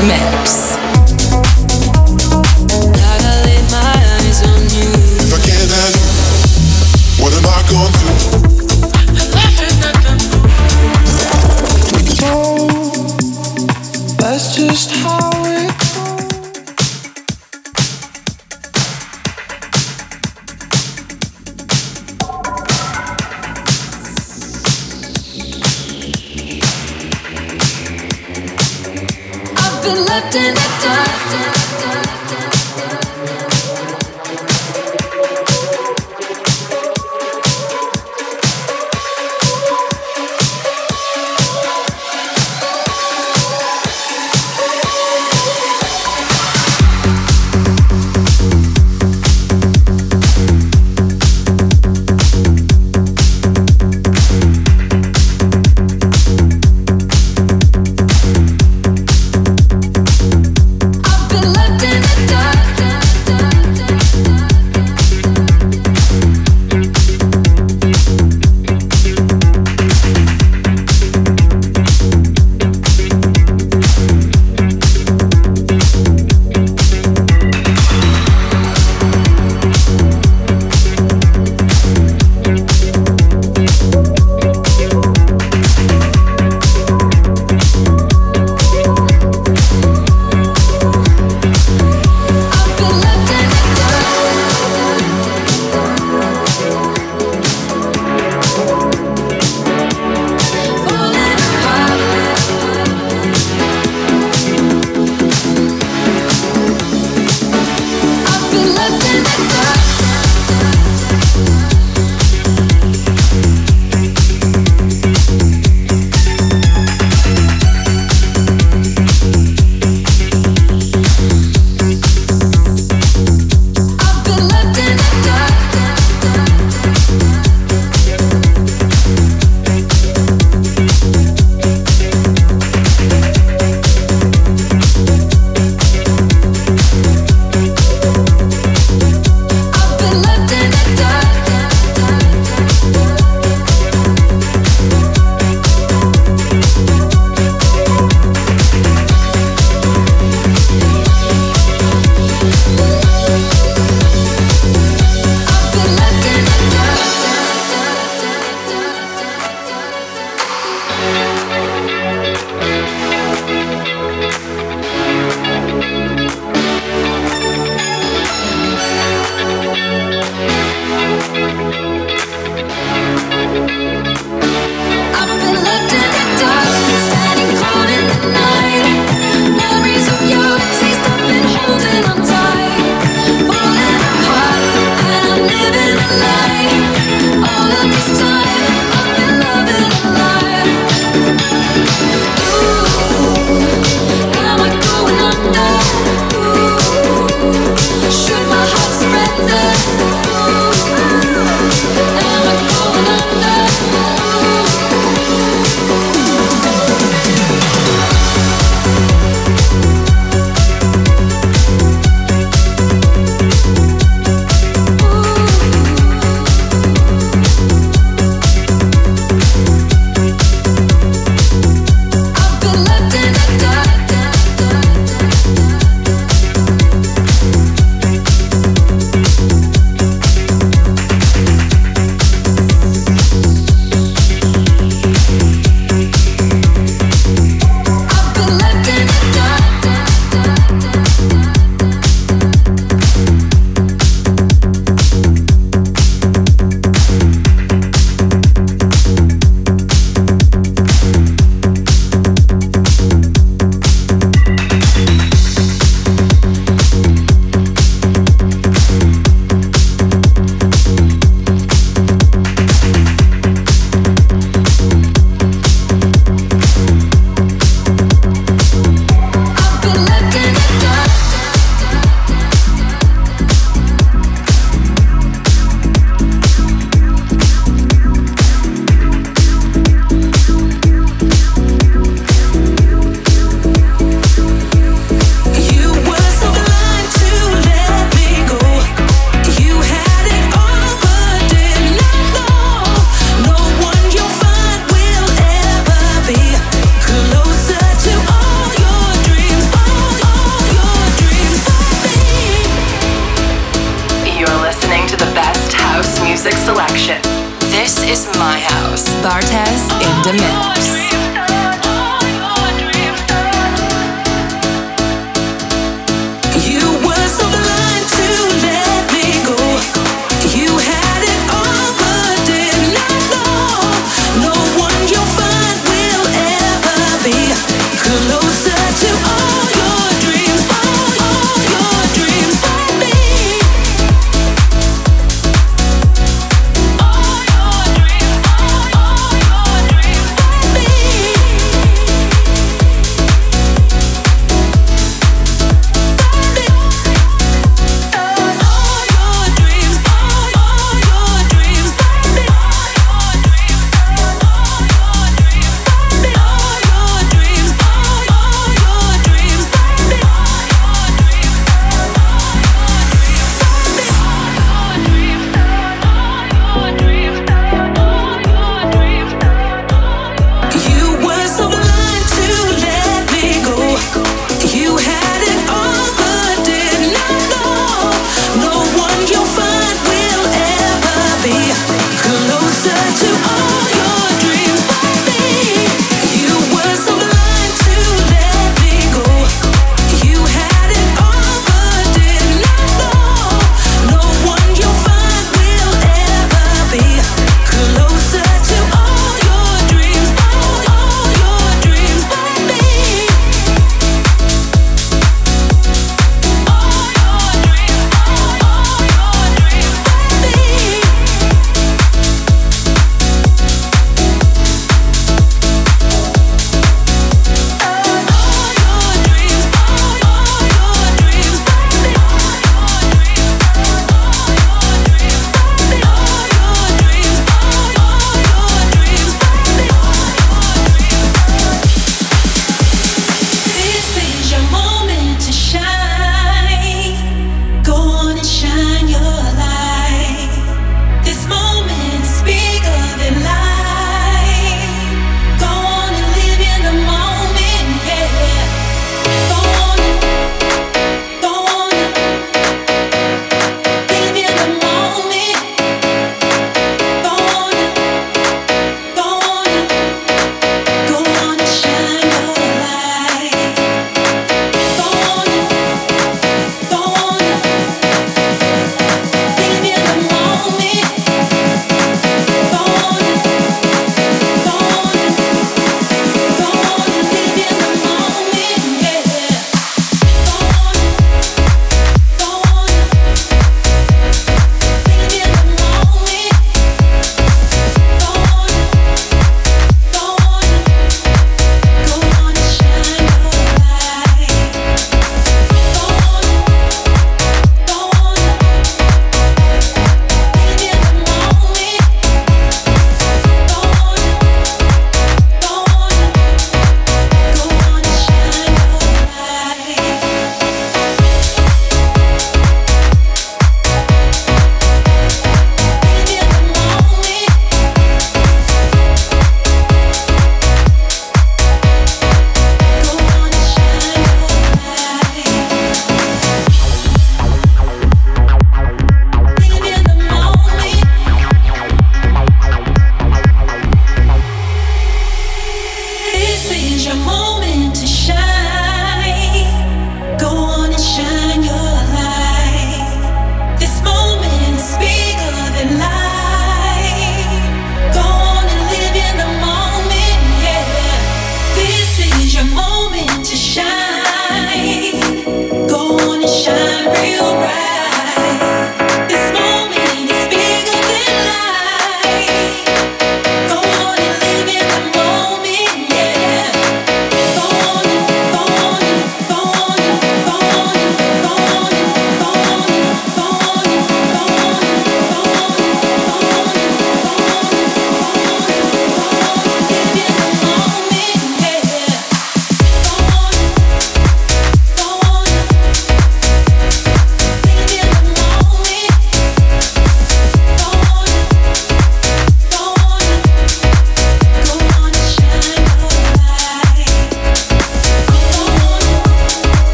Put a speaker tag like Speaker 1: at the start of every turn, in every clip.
Speaker 1: the mix.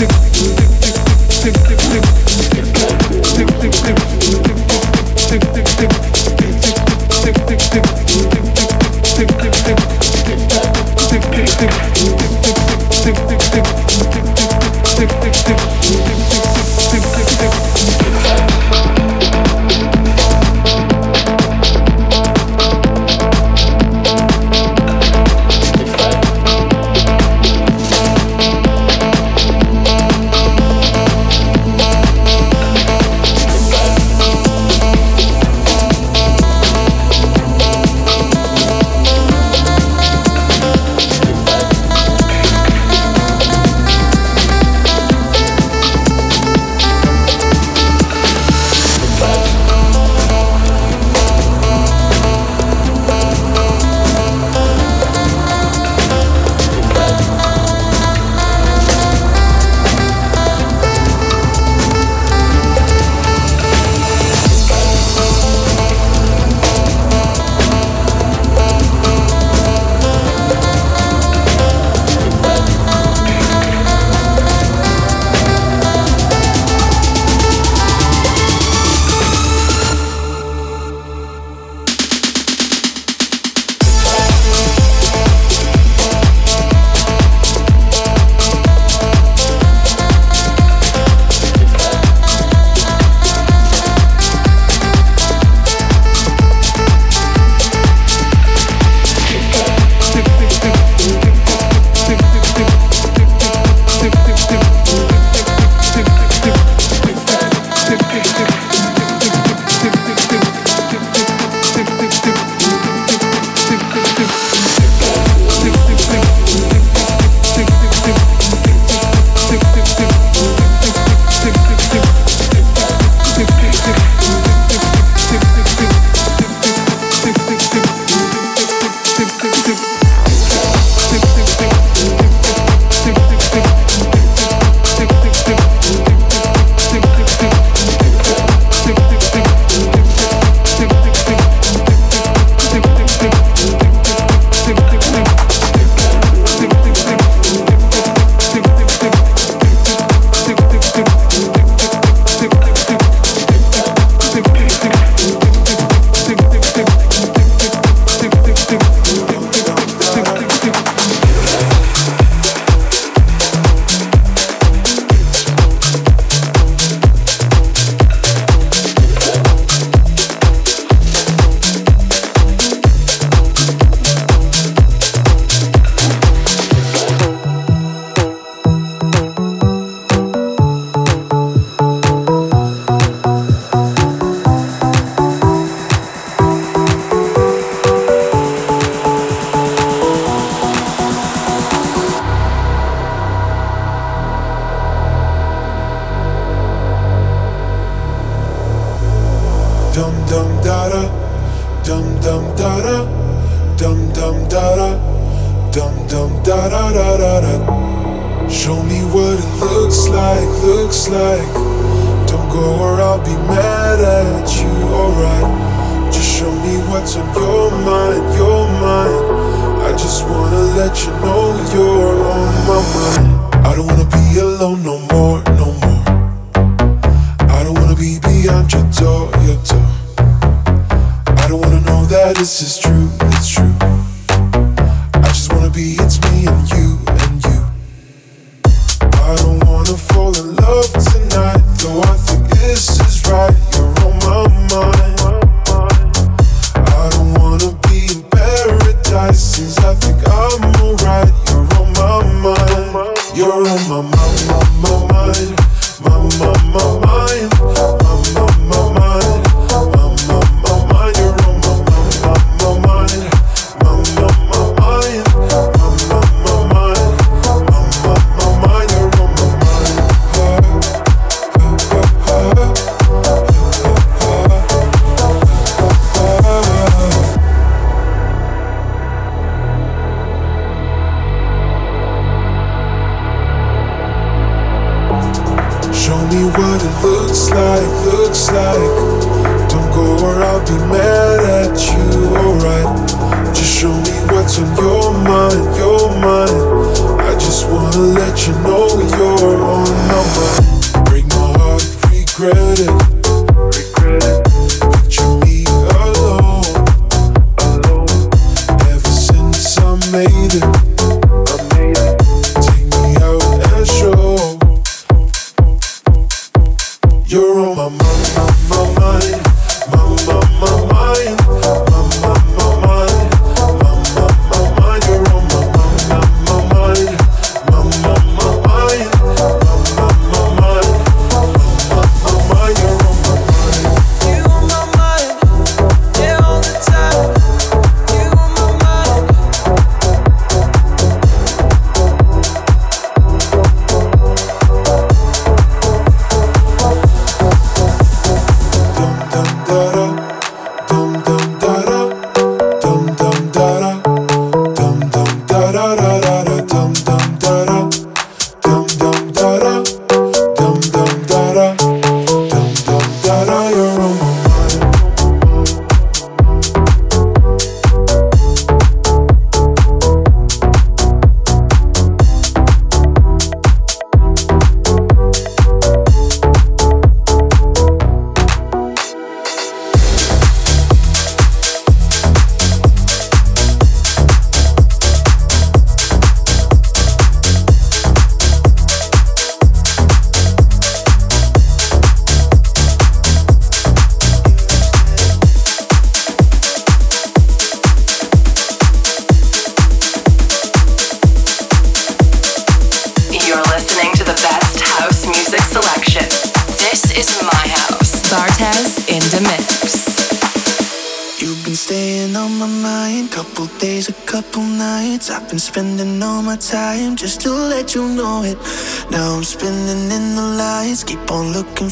Speaker 2: tick tick tick tick tick
Speaker 3: tick tick tick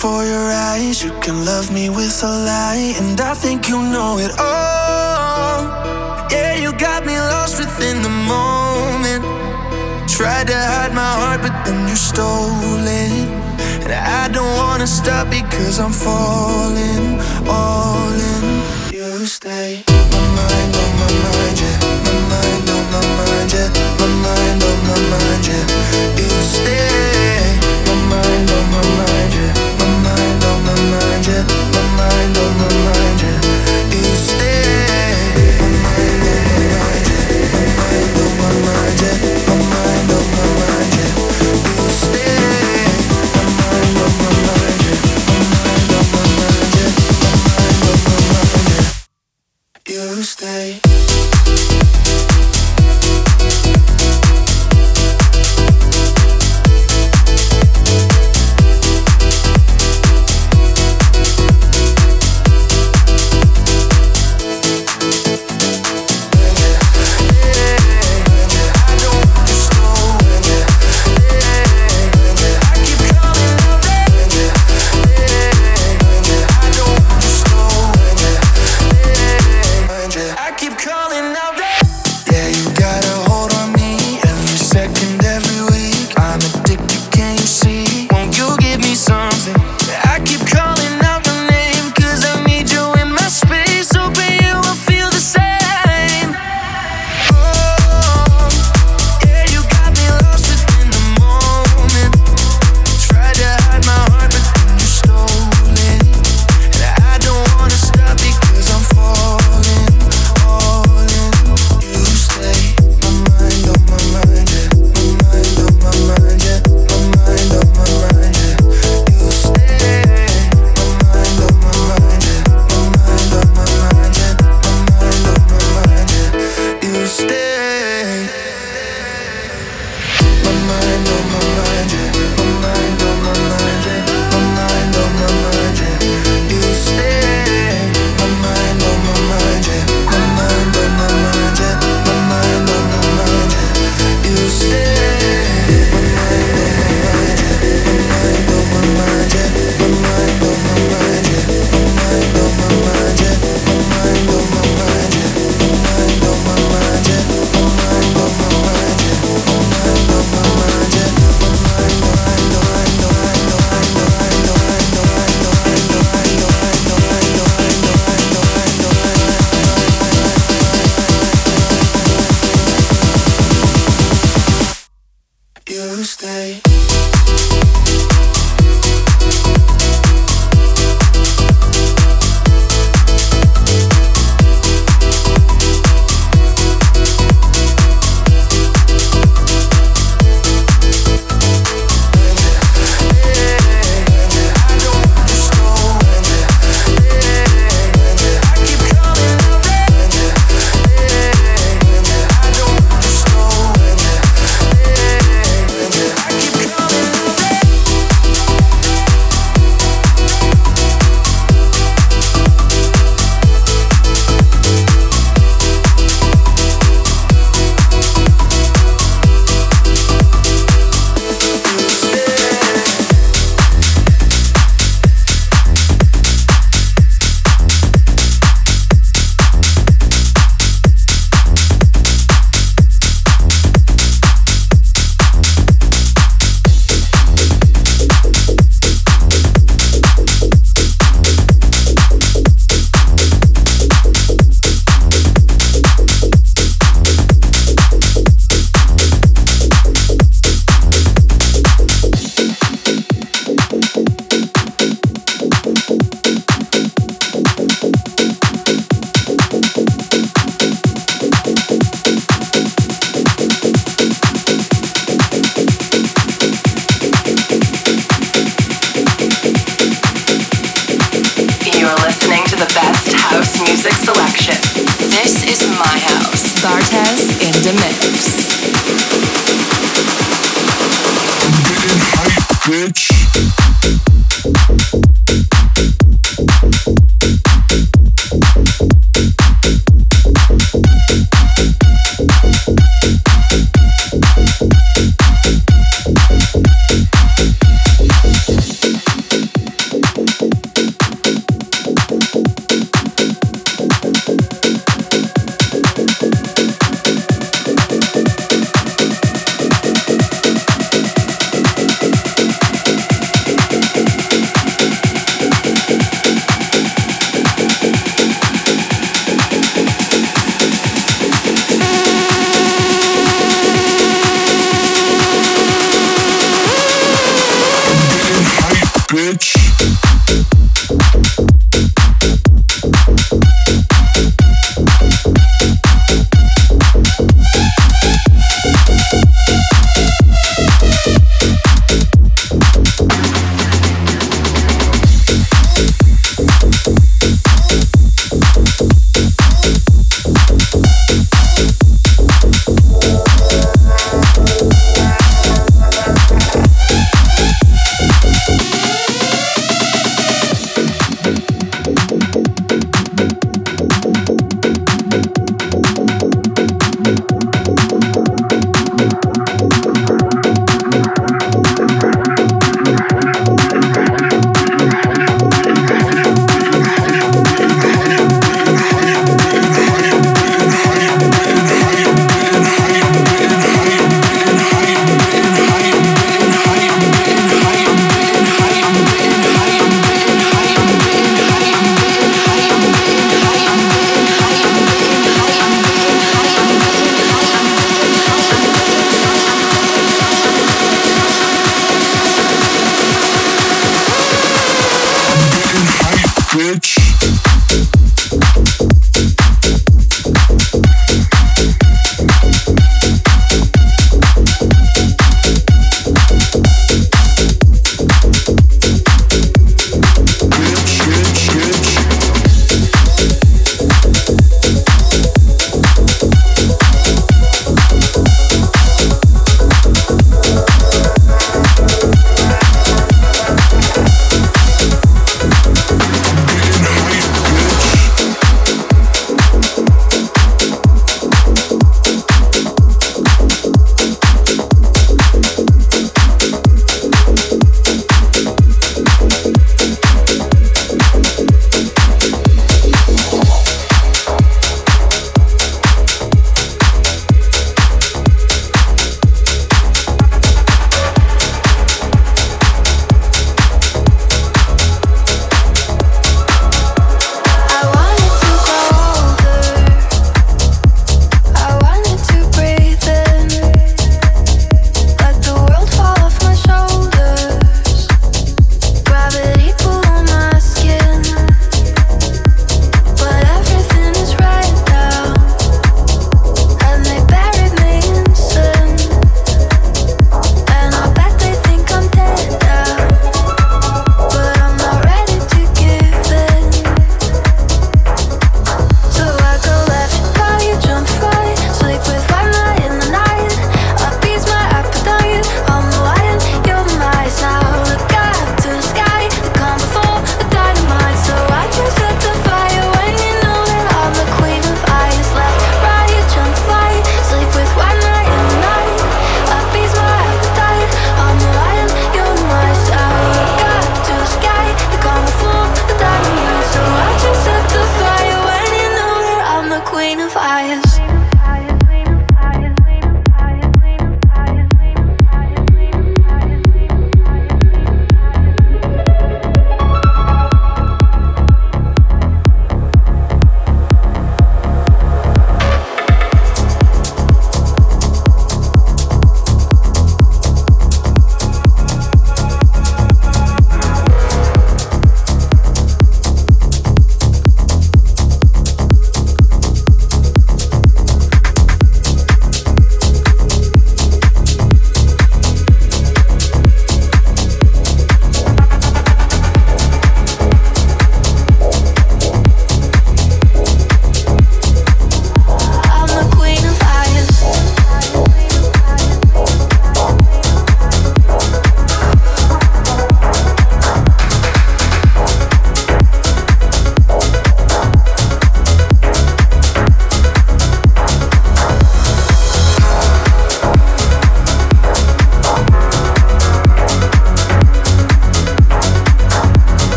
Speaker 3: for your
Speaker 4: eyes. You can love me with a lie, and I think you know it all. Yeah, you got me lost within the moment. Tried to hide my heart, but then you stole it. And I don't wanna stop because I'm falling, all in. You stay.